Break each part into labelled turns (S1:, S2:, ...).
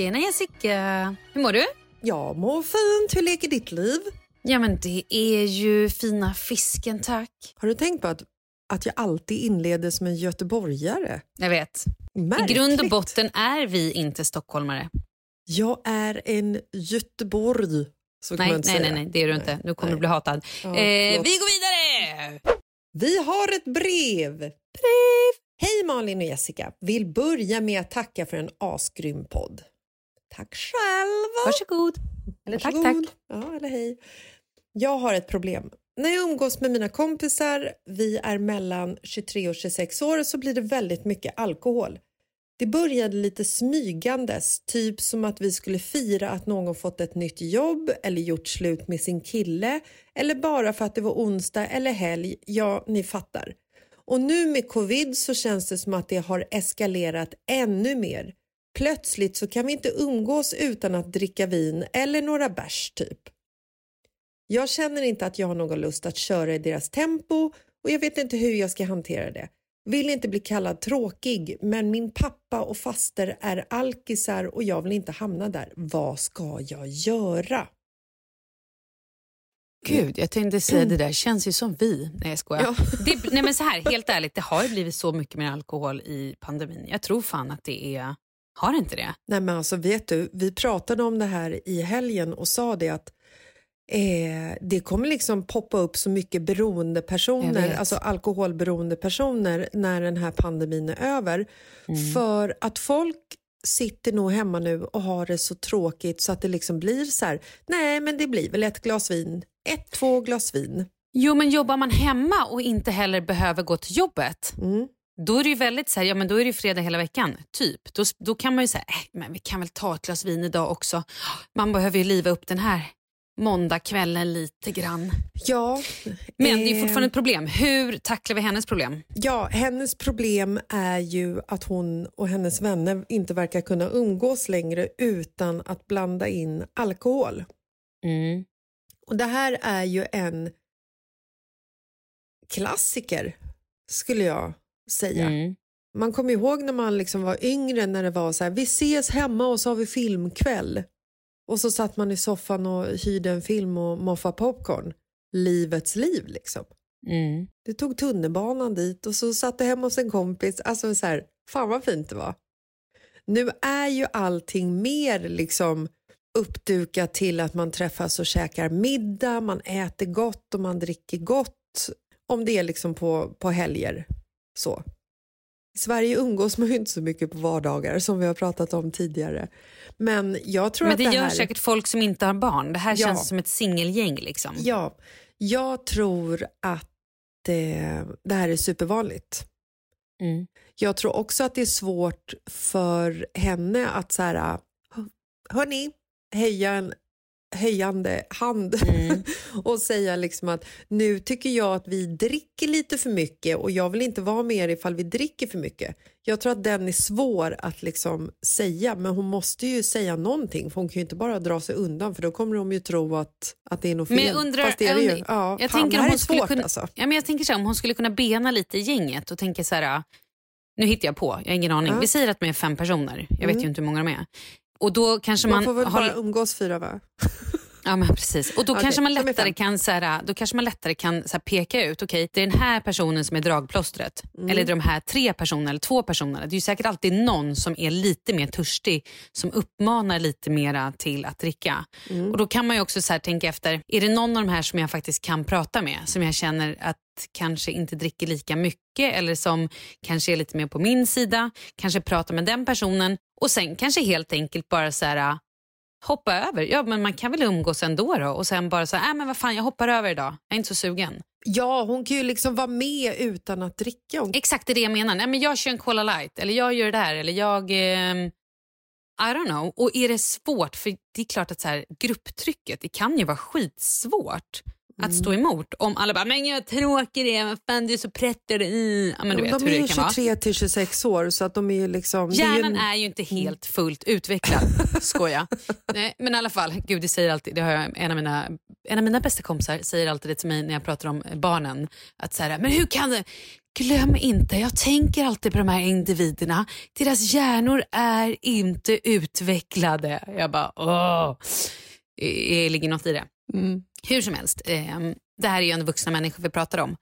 S1: Tjena Jessica! Hur mår du?
S2: Jag mår fint. Hur leker ditt liv?
S1: Ja men det är ju fina fisken tack.
S2: Har du tänkt på att, att jag alltid inleder som en göteborgare?
S1: Jag vet.
S2: Märkligt.
S1: I grund och botten är vi inte stockholmare.
S2: Jag är en Göteborg. Så
S1: Nej, nej, nej, nej, det är du inte. Nu kommer
S2: nej.
S1: du bli hatad.
S2: Ja,
S1: eh, vi går vidare!
S2: Vi har ett brev. Brev! Hej Malin och Jessica. Vill börja med att tacka för en asgrym podd. Tack själv!
S1: Varsågod. Eller tack,
S2: Varsågod.
S1: tack.
S2: Ja, eller hej. Jag har ett problem. När jag umgås med mina kompisar, vi är mellan 23 och 26 år, så blir det väldigt mycket alkohol. Det började lite smygandes, typ som att vi skulle fira att någon fått ett nytt jobb eller gjort slut med sin kille eller bara för att det var onsdag eller helg, ja, ni fattar. Och nu med covid så känns det som att det har eskalerat ännu mer. Plötsligt så kan vi inte umgås utan att dricka vin eller några bärs typ. Jag känner inte att jag har någon lust att köra i deras tempo och jag vet inte hur jag ska hantera det. Vill inte bli kallad tråkig, men min pappa och faster är alkisar och jag vill inte hamna där. Vad ska jag göra?
S3: Gud, jag tänkte säga det där känns ju som vi. Nej jag skojar.
S2: Ja.
S3: Det, nej men så här, helt ärligt, det har ju blivit så mycket mer alkohol i pandemin. Jag tror fan att det är, har inte det?
S2: Nej men alltså vet du, vi pratade om det här i helgen och sa det att eh, det kommer liksom poppa upp så mycket beroendepersoner, alltså alkoholberoende personer när den här pandemin är över.
S3: Mm.
S2: För att folk sitter nog hemma nu och har det så tråkigt så att det liksom blir så här, nej men det blir väl ett glas vin, ett, två glas vin.
S3: Jo men jobbar man hemma och inte heller behöver gå till jobbet,
S2: Mm.
S3: Då är det ju väldigt så här, ja men då är det ju fredag hela veckan, typ. Då, då kan man ju säga, äh, men vi kan väl ta ett glas vin idag också. Man behöver ju liva upp den här måndagskvällen lite grann.
S2: Ja,
S3: Men det är
S2: eh,
S3: fortfarande ett problem. Hur tacklar vi hennes problem?
S2: Ja, hennes problem är ju att hon och hennes vänner inte verkar kunna umgås längre utan att blanda in alkohol.
S3: Mm.
S2: Och det här är ju en klassiker, skulle jag säga.
S3: Mm.
S2: Man kommer ihåg när man liksom var yngre när det var så här, vi ses hemma och så har vi filmkväll. Och så satt man i soffan och hyrde en film och moffade popcorn. Livets liv liksom.
S3: Mm.
S2: Du tog tunnelbanan dit och så satt du hemma hos en kompis. Alltså så här, fan vad fint det var. Nu är ju allting mer liksom uppdukat till att man träffas och käkar middag, man äter gott och man dricker gott. Om det är liksom på, på helger. Så. I Sverige umgås man ju inte så mycket på vardagar som vi har pratat om tidigare. Men jag tror
S3: Men
S2: att
S3: det,
S2: det
S3: gör
S2: här...
S3: säkert folk som inte har barn. Det här
S2: Ja.
S3: känns som ett singelgäng. Liksom.
S2: Ja, jag tror att eh, det här är supervanligt.
S3: Mm.
S2: Jag tror också att det är svårt för henne att så här, hörni, höja en höjande hand
S3: Mm.
S2: och säga liksom att nu tycker jag att vi dricker lite för mycket och jag vill inte vara med er ifall vi dricker för mycket. Jag tror att den är svår att liksom säga men hon måste ju säga någonting för hon kan ju inte bara dra sig undan för då kommer de ju tro att, att det är något fel.
S3: Men jag undrar,
S2: Fast det är det ju. Ja,
S3: jag
S2: fan,
S3: tänker om hon skulle kunna,
S2: alltså.
S3: ja, men jag tänker så här, om hon skulle kunna bena lite i gänget och tänka så här, nu hittar jag på, jag har ingen aning.
S2: Ja.
S3: Vi säger att de är fem personer, jag vet
S2: Mm.
S3: ju inte hur många de är. Och då kanske man,
S2: Man får väl
S3: har,
S2: bara umgås fyra va?
S3: Ja men precis. Och då
S2: Okej,
S3: kanske man lättare kan, så här, då kanske man lättare kan så här, peka ut, okej det är den här personen som är dragplåstret.
S2: Mm.
S3: Eller det är de här tre personerna eller två personerna. Det är ju säkert alltid någon som är lite mer törstig som uppmanar lite mera till att dricka.
S2: Mm.
S3: Och Då kan man ju också så här, tänka efter, är det någon av de här som jag faktiskt kan prata med? Som jag känner att kanske inte dricker lika mycket eller som kanske är lite mer på min sida. Kanske prata med den personen och sen kanske helt enkelt bara så här hoppa över. Ja, men man kan väl umgås ändå då och sen bara så här, äh, men vad fan jag hoppar över idag. Jag är inte så sugen.
S2: Ja, hon kan ju liksom vara med utan att dricka. Hon...
S3: Exakt det är det jag menar. Nej, men jag kör en Cola light eller jag gör det där eller jag... ehm, I don't know. Och är det svårt, för det är klart att så här, grupptrycket, det kan ju vara skitsvårt att stå emot om alla bara, men jag tråkig det vad fan du är så prettig. Mm. Ja, men du vet
S2: de
S3: hur
S2: är
S3: det kan vara.
S2: 23 till 26 år så att de är liksom... det är ju
S3: Hjärnan är ju inte helt fullt utvecklad. Skoja. Nej, men i alla fall, gud det säger alltid, det har jag, en, av mina, en av mina bästa kompisar säger alltid det till mig när jag pratar om barnen. Att så här, men hur kan det? Glöm inte, jag tänker alltid på de här individerna. Deras hjärnor är inte utvecklade. Jag bara, åh. Det ligger något i det.
S2: Mm.
S3: Hur som helst, eh, det här är ju ändå vuxna människor vi pratar om.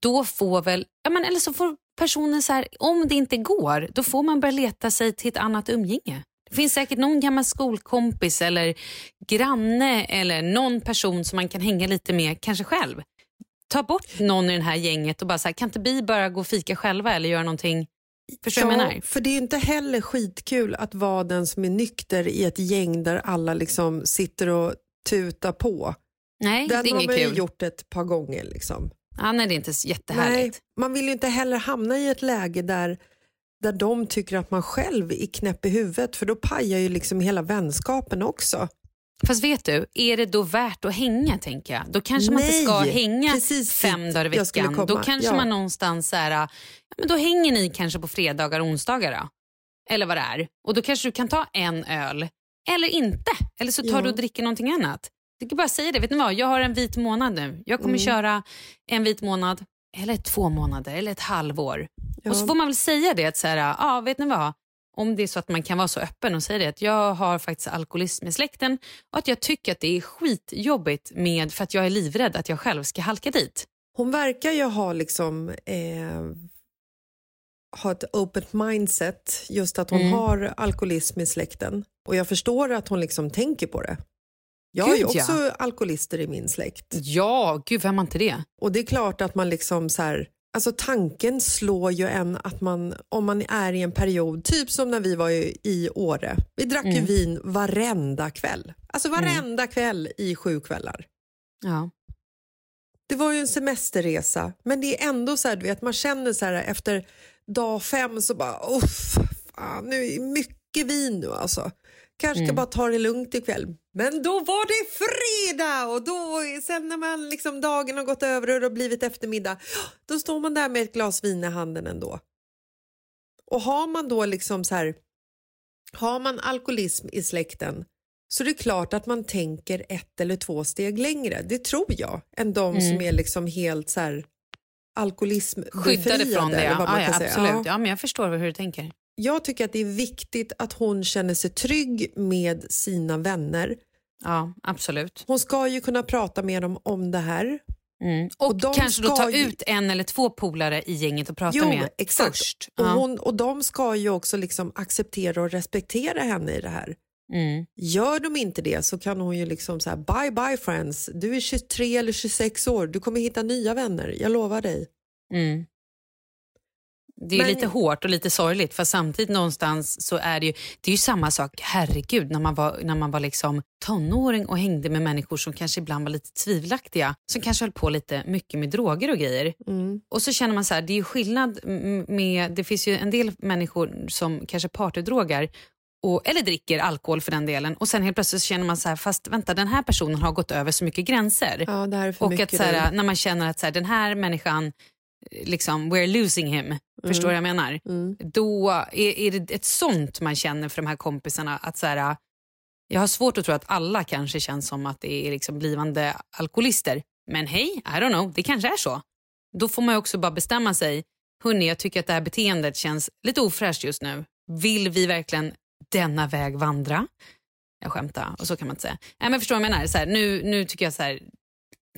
S3: Då får väl, ja, men, eller så får personen så här, om det inte går, då får man börja leta sig till ett annat umgänge. Det finns säkert någon gammal skolkompis eller granne eller någon person som man kan hänga lite med, kanske själv. Ta bort någon i det här gänget och bara så här, kan inte vi bara gå och fika själva eller göra någonting? Förstår vad jag menar?
S2: för det är inte heller skitkul att vara den som är nykter i ett gäng där alla liksom sitter och tutar på.
S3: Nej, det
S2: Den
S3: är
S2: har man ju
S3: kul.
S2: gjort ett par gånger. Liksom.
S3: Ja, nej, det är inte jättehärligt.
S2: Nej, man vill ju inte heller hamna i ett läge där, där de tycker att man själv är knäpp i huvudet för då pajar ju liksom hela vänskapen också.
S3: Fast vet du, är det då värt att hänga tänker jag? Då kanske man inte
S2: Nej,
S3: ska hänga fem dagar i veckan. Då kanske
S2: ja.
S3: man någonstans så här, ja, men då hänger ni kanske på fredagar och onsdagar då. Eller vad det är. Och då kanske du kan ta en öl. Eller inte. Eller så tar
S2: Ja.
S3: du och dricker någonting annat. Du kan bara säga det. Vet ni vad? Jag har en vit månad nu. Jag kommer
S2: Mm.
S3: köra en vit månad. Eller två månader. Eller ett halvår.
S2: Ja.
S3: Och så får man väl säga det. Att så här, ja, vet ni vad? om det är så att man kan vara så öppen och säga det att jag har faktiskt alkoholism i släkten och att jag tycker att det är skitjobbigt med för att jag är livrädd att jag själv ska halka dit.
S2: Hon verkar ju ha liksom eh, ha ett open mindset, just att hon
S3: Mm.
S2: har alkoholism i släkten. Och jag förstår att hon liksom tänker på det. Jag har ju
S3: Gud, ja.
S2: också alkoholister i min släkt.
S3: Ja, gud vem har inte det?
S2: Och det är klart att man liksom så här, alltså tanken slår ju en att man, om man är i en period, typ som när vi var i, Åre, vi drack ju vin varenda kväll. Alltså varenda kväll i sju kvällar.
S3: Ja.
S2: Det var ju en semesterresa, men det är ändå så här, du vet, man känner så här efter dag fem så bara, uff, fan, nu är det mycket vin nu alltså. Kanske ska bara ta det lugnt ikväll. Men då var det fredag och då, sen när man liksom dagen har gått över och det har blivit eftermiddag, då står man där med ett glas vin i handen ändå. Och har man då liksom så här, har man alkoholism i släkten så det är klart att man tänker ett eller två steg längre, det tror jag, än de
S3: Mm.
S2: som är liksom helt så här alkoholismbefriade.
S3: Skyddade från det. Ja. Ja, ja, absolut.
S2: Ja.
S3: Ja, men jag förstår hur du tänker.
S2: Jag tycker att det är viktigt att hon känner sig trygg med sina vänner.
S3: Ja, absolut.
S2: Hon ska ju kunna prata med dem om det här.
S3: Mm. Och,
S2: Och de
S3: kanske då ta
S2: ju-
S3: ut en eller två polare i gänget och prata
S2: Jo,
S3: med
S2: exakt.
S3: först.
S2: Och,
S3: Ja.
S2: hon, och de ska ju också liksom acceptera och respektera henne i det här.
S3: Mm.
S2: Gör de inte det så kan hon ju liksom säga bye bye friends, du är 23 eller 26 år, du kommer hitta nya vänner, jag lovar dig.
S3: Mm. Det är
S2: Men-
S3: lite hårt och lite sorgligt för samtidigt någonstans så är det ju, det är ju samma sak, herregud, när man var, när man var liksom tonåring och hängde med människor som kanske ibland var lite tvivelaktiga, som kanske höll på lite mycket med droger och grejer.
S2: Mm.
S3: Och så känner man så här, det är ju skillnad med, det finns ju en del människor som kanske partydrogar och, eller dricker alkohol för den delen och sen helt plötsligt känner man så här, fast vänta den här personen har gått över så mycket gränser.
S2: Ja,
S3: Och att så här, när man känner att så här, den här människan, liksom, we're losing him, förstår du vad jag menar?
S2: Mm.
S3: Då är, är det ett sånt man känner för de här kompisarna. att så här, Jag har svårt att tro att alla kanske känns som att det är liksom blivande alkoholister. Men hej, I don't know, det kanske är så. Då får man också bara bestämma sig. Hörrni, jag tycker att det här beteendet känns lite ofräscht just nu. Vill vi verkligen denna väg vandra? Jag skämtar, och så kan man inte säga. Nej, men förstår vad jag menar? Så här, nu, nu tycker jag så här,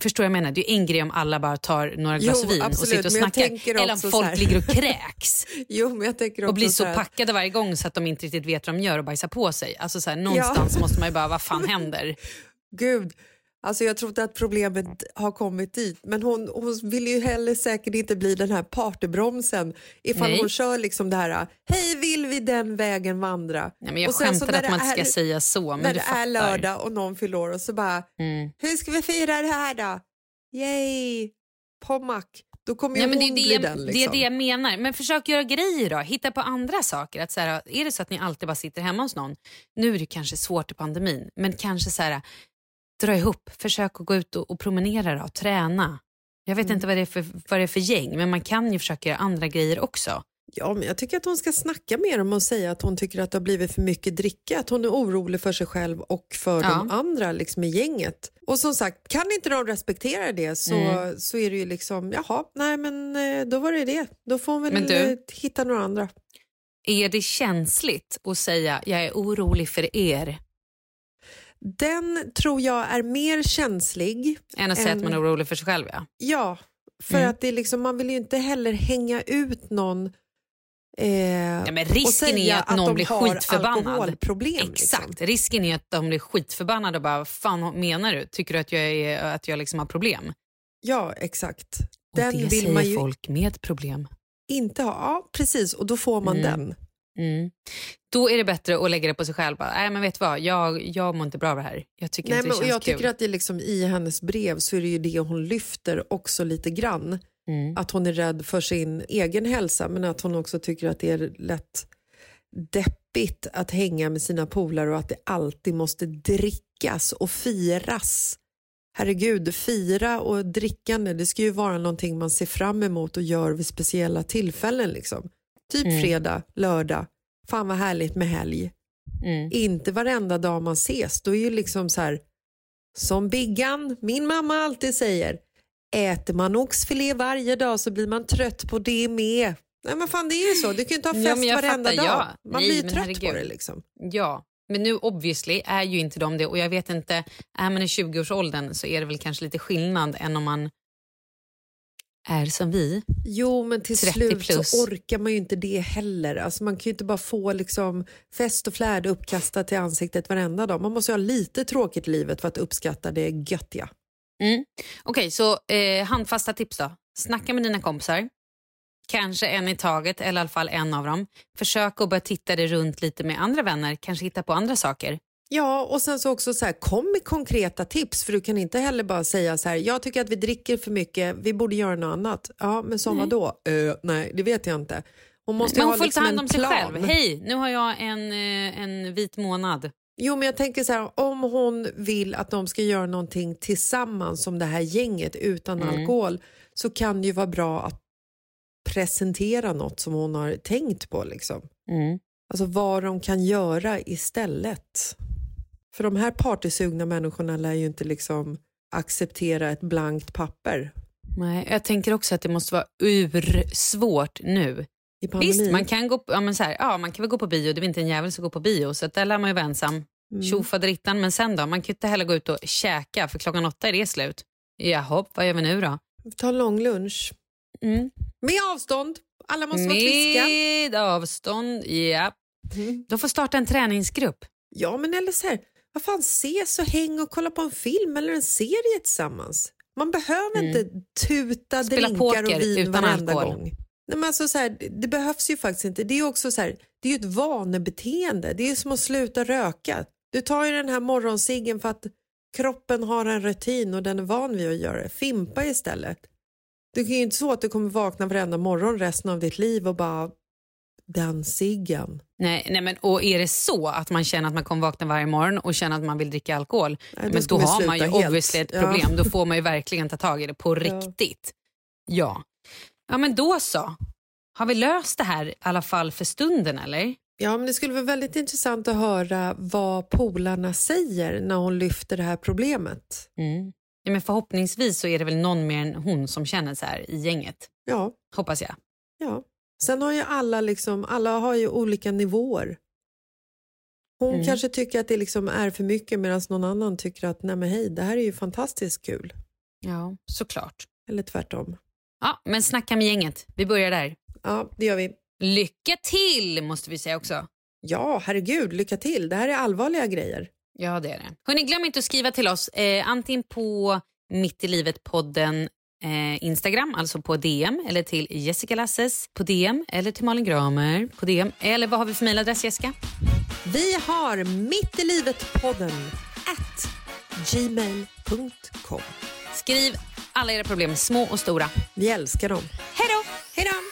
S3: Förstår jag menar? Det är en grej om alla bara tar några glas
S2: Jo,
S3: vin och
S2: absolut,
S3: sitter och
S2: men jag
S3: snackar. Eller om
S2: så
S3: folk ligger och kräks
S2: Jo, men jag tänker också
S3: och blir så
S2: här,
S3: packade varje gång så att de inte riktigt vet vad de gör och bajsar på sig. Alltså så här, någonstans måste man ju bara, vad fan händer?
S2: Gud, alltså jag tror inte att problemet har kommit dit. Men hon, hon vill ju heller säkert inte bli den här partybromsen ifall
S3: Nej.
S2: hon kör liksom det här, hej vill vi den vägen vandra?
S3: Nej, men jag
S2: Och sen så
S3: skämtade
S2: när
S3: att man
S2: det
S3: inte ska
S2: är-
S3: säga så, men
S2: när det
S3: fattar.
S2: är lördag och någon fyller år och så bara,
S3: Mm.
S2: hur ska vi fira det här då? Yay, Pommac. Då kommer ju
S3: det,
S2: hon
S3: det,
S2: bli
S3: jag-
S2: den.
S3: det
S2: Liksom.
S3: är det jag menar. Men försök göra grejer då. Hitta på andra saker. Att så här, är det så att ni alltid bara sitter hemma hos någon, nu är det kanske svårt i pandemin, men kanske så här, dra ihop, försök att gå ut och, och promenera då, träna. Jag
S2: Mm.
S3: vet inte vad det, är för, vad det är för gäng, men man kan ju försöka göra andra grejer också.
S2: Ja, men jag tycker att hon ska snacka med dem och säga att hon tycker att det har blivit för mycket dricka, att hon är orolig för sig själv och för
S3: Ja.
S2: de andra liksom, i gänget. Och som sagt, kan inte de respektera det så,
S3: Mm.
S2: så är det ju liksom, jaha, nej men eh, då var det det. Då får hon väl
S3: du-
S2: eh, hitta några andra.
S3: Är det känsligt att säga jag är orolig för er
S2: Den tror jag är mer känslig.
S3: än att säga
S2: En-
S3: att man är orolig för sig själv? Ja.
S2: Ja, för
S3: Mm.
S2: att det är liksom, man vill ju inte heller hänga ut någon eh,
S3: Ja, men
S2: och
S3: risken är
S2: säga
S3: att någon
S2: de
S3: blir
S2: har
S3: skitförbannad. Exakt.
S2: Liksom.
S3: Risken är att de blir skitförbannade och bara, vad fan menar du? Tycker du att jag, är, att jag liksom har problem?
S2: Ja, exakt.
S3: Och
S2: Den
S3: det
S2: vill
S3: säger
S2: man ju
S3: folk med problem.
S2: inte ha. Ja, precis. Och då får man
S3: Mm.
S2: den.
S3: Mm. Då är det bättre att lägga det på sig själv. Nej, men vet vad? Jag, jag mår inte bra av det här. Jag tycker
S2: Nej,
S3: inte
S2: men,
S3: det
S2: och
S3: känns
S2: jag
S3: kul.
S2: tycker att det är liksom, I hennes brev så är det ju det hon lyfter också lite grann.
S3: Mm.
S2: Att hon är rädd för sin egen hälsa men att hon också tycker att det är lätt deppigt att hänga med sina polare och att det alltid måste drickas och firas. Herregud, fira och drickande det ska ju vara någonting man ser fram emot och gör vid speciella tillfällen. Liksom. Typ
S3: Mm.
S2: fredag, lördag. Fan vad härligt med helg.
S3: Mm.
S2: Inte varenda dag man ses. Då är ju liksom så här, som Biggan, min mamma alltid säger, äter man oxfilé varje dag så blir man trött på det med. Nej men fan det är ju så, du kan ju inte ha
S3: Ja,
S2: fest
S3: jag
S2: varenda
S3: fattar,
S2: dag.
S3: ja.
S2: Man
S3: Nej,
S2: blir ju trött
S3: herregud.
S2: på det liksom.
S3: Ja, men nu obviously är ju inte de det och jag vet inte, är man i 20-årsåldern så är det väl kanske lite skillnad än om man är som vi.
S2: Jo, men till
S3: 30
S2: slut
S3: plus.
S2: så orkar man ju inte det heller. Alltså man kan ju inte bara få liksom fest och flärd uppkastat till ansiktet varenda dag. Man måste ju ha lite tråkigt i livet för att uppskatta det göttiga.
S3: Mm. Okej, så eh, handfasta tips då. Snacka med dina kompisar. Kanske en i taget, eller i alla fall en av dem. Försök att börja titta dig runt lite med andra vänner. Kanske hitta på andra saker.
S2: Ja, och sen så också så här, kom med konkreta tips för du kan inte heller bara säga så här, jag tycker att vi dricker för mycket, vi borde göra något annat. Ja, men som
S3: Nej.
S2: vadå? Uh, nej, det vet jag inte. Hon måste
S3: Men
S2: ha
S3: hon får
S2: liksom
S3: ta hand om sig
S2: plan.
S3: själv. Hej, nu har jag en, eh, en vit månad.
S2: Jo, men jag tänker så här, om hon vill att de ska göra någonting tillsammans som det här gänget utan
S3: Mm.
S2: alkohol så kan det ju vara bra att presentera något som hon har tänkt på. Liksom.
S3: Mm.
S2: Alltså vad de kan göra istället. För de här partysugna människorna lär ju inte liksom acceptera ett blankt papper
S3: Nej, jag tänker också att det måste vara ursvårt nu.
S2: i pandemin.
S3: Visst, man kan, gå, på- ja, men så här, ja, man kan väl gå på bio, det är inte en jävel som går på bio, så där lär man ju vara ensam.
S2: Mm.
S3: Tjofaderittan, men sen då? Man kan ju inte heller gå ut och käka, för klockan åtta är det slut. Jaha, vad gör vi nu då?
S2: Ta en lång lunch.
S3: Mm.
S2: Med avstånd. Alla måste vara friska.
S3: Med avstånd, ja.
S2: Mm.
S3: De får starta en träningsgrupp.
S2: Ja, men eller så här, vad fan, ses och häng och kolla på en film eller en serie tillsammans. Man behöver
S3: Mm.
S2: inte tuta
S3: Spela
S2: drinkar och vin
S3: utan
S2: varenda
S3: alkohol.
S2: gång. Nej, men alltså så här, det- behövs ju faktiskt inte. Det är också så här, det är ju ett vanebeteende. Det är som att sluta röka. Du tar ju den här morgonsiggen för att kroppen har en rutin och den är van vid att göra det. Fimpa istället. Det är ju inte så att du kommer vakna varenda morgon resten av ditt liv och bara den ciggen.
S3: Nej, nej men, och är det så att man känner att man kommer vakna varje morgon och känner att man vill dricka alkohol,
S2: Nej,
S3: men då har man ju
S2: helt.
S3: obviously ett
S2: Ja.
S3: problem. Då får man ju verkligen ta tag i det på
S2: Ja.
S3: riktigt. Ja. Ja, men då så. Har vi löst det här i alla fall för stunden eller?
S2: Ja, men det skulle vara väldigt intressant att höra vad polarna säger när hon lyfter det här problemet.
S3: Mm. Ja, men förhoppningsvis så är det väl någon mer än hon som känner så här i gänget.
S2: Ja,
S3: Hoppas jag.
S2: ja. Sen har ju alla liksom, alla har ju olika nivåer. Hon
S3: Mm.
S2: kanske tycker att det liksom är för mycket medan någon annan tycker att nej men hej, det här är ju fantastiskt kul.
S3: Ja, såklart.
S2: Eller tvärtom.
S3: Ja, men snacka med gänget. Vi börjar där.
S2: Ja, det gör vi.
S3: Lycka till måste vi säga också.
S2: Ja, herregud, lycka till. Det här är allvarliga grejer.
S3: Ja, det är det. Hörrni, glöm inte att skriva till oss eh, antingen på Mitt i livet-podden eh, Instagram, alltså på DM, eller till Jessica Lasses på DM, eller till Malin Gramer på DM. Eller vad har vi för mejladress, Jessica?
S2: Vi har mitt i livet-podden at gmail.com.
S3: Skriv alla era problem, små och stora.
S2: Vi älskar dem.
S3: Hej då!
S2: Hej då!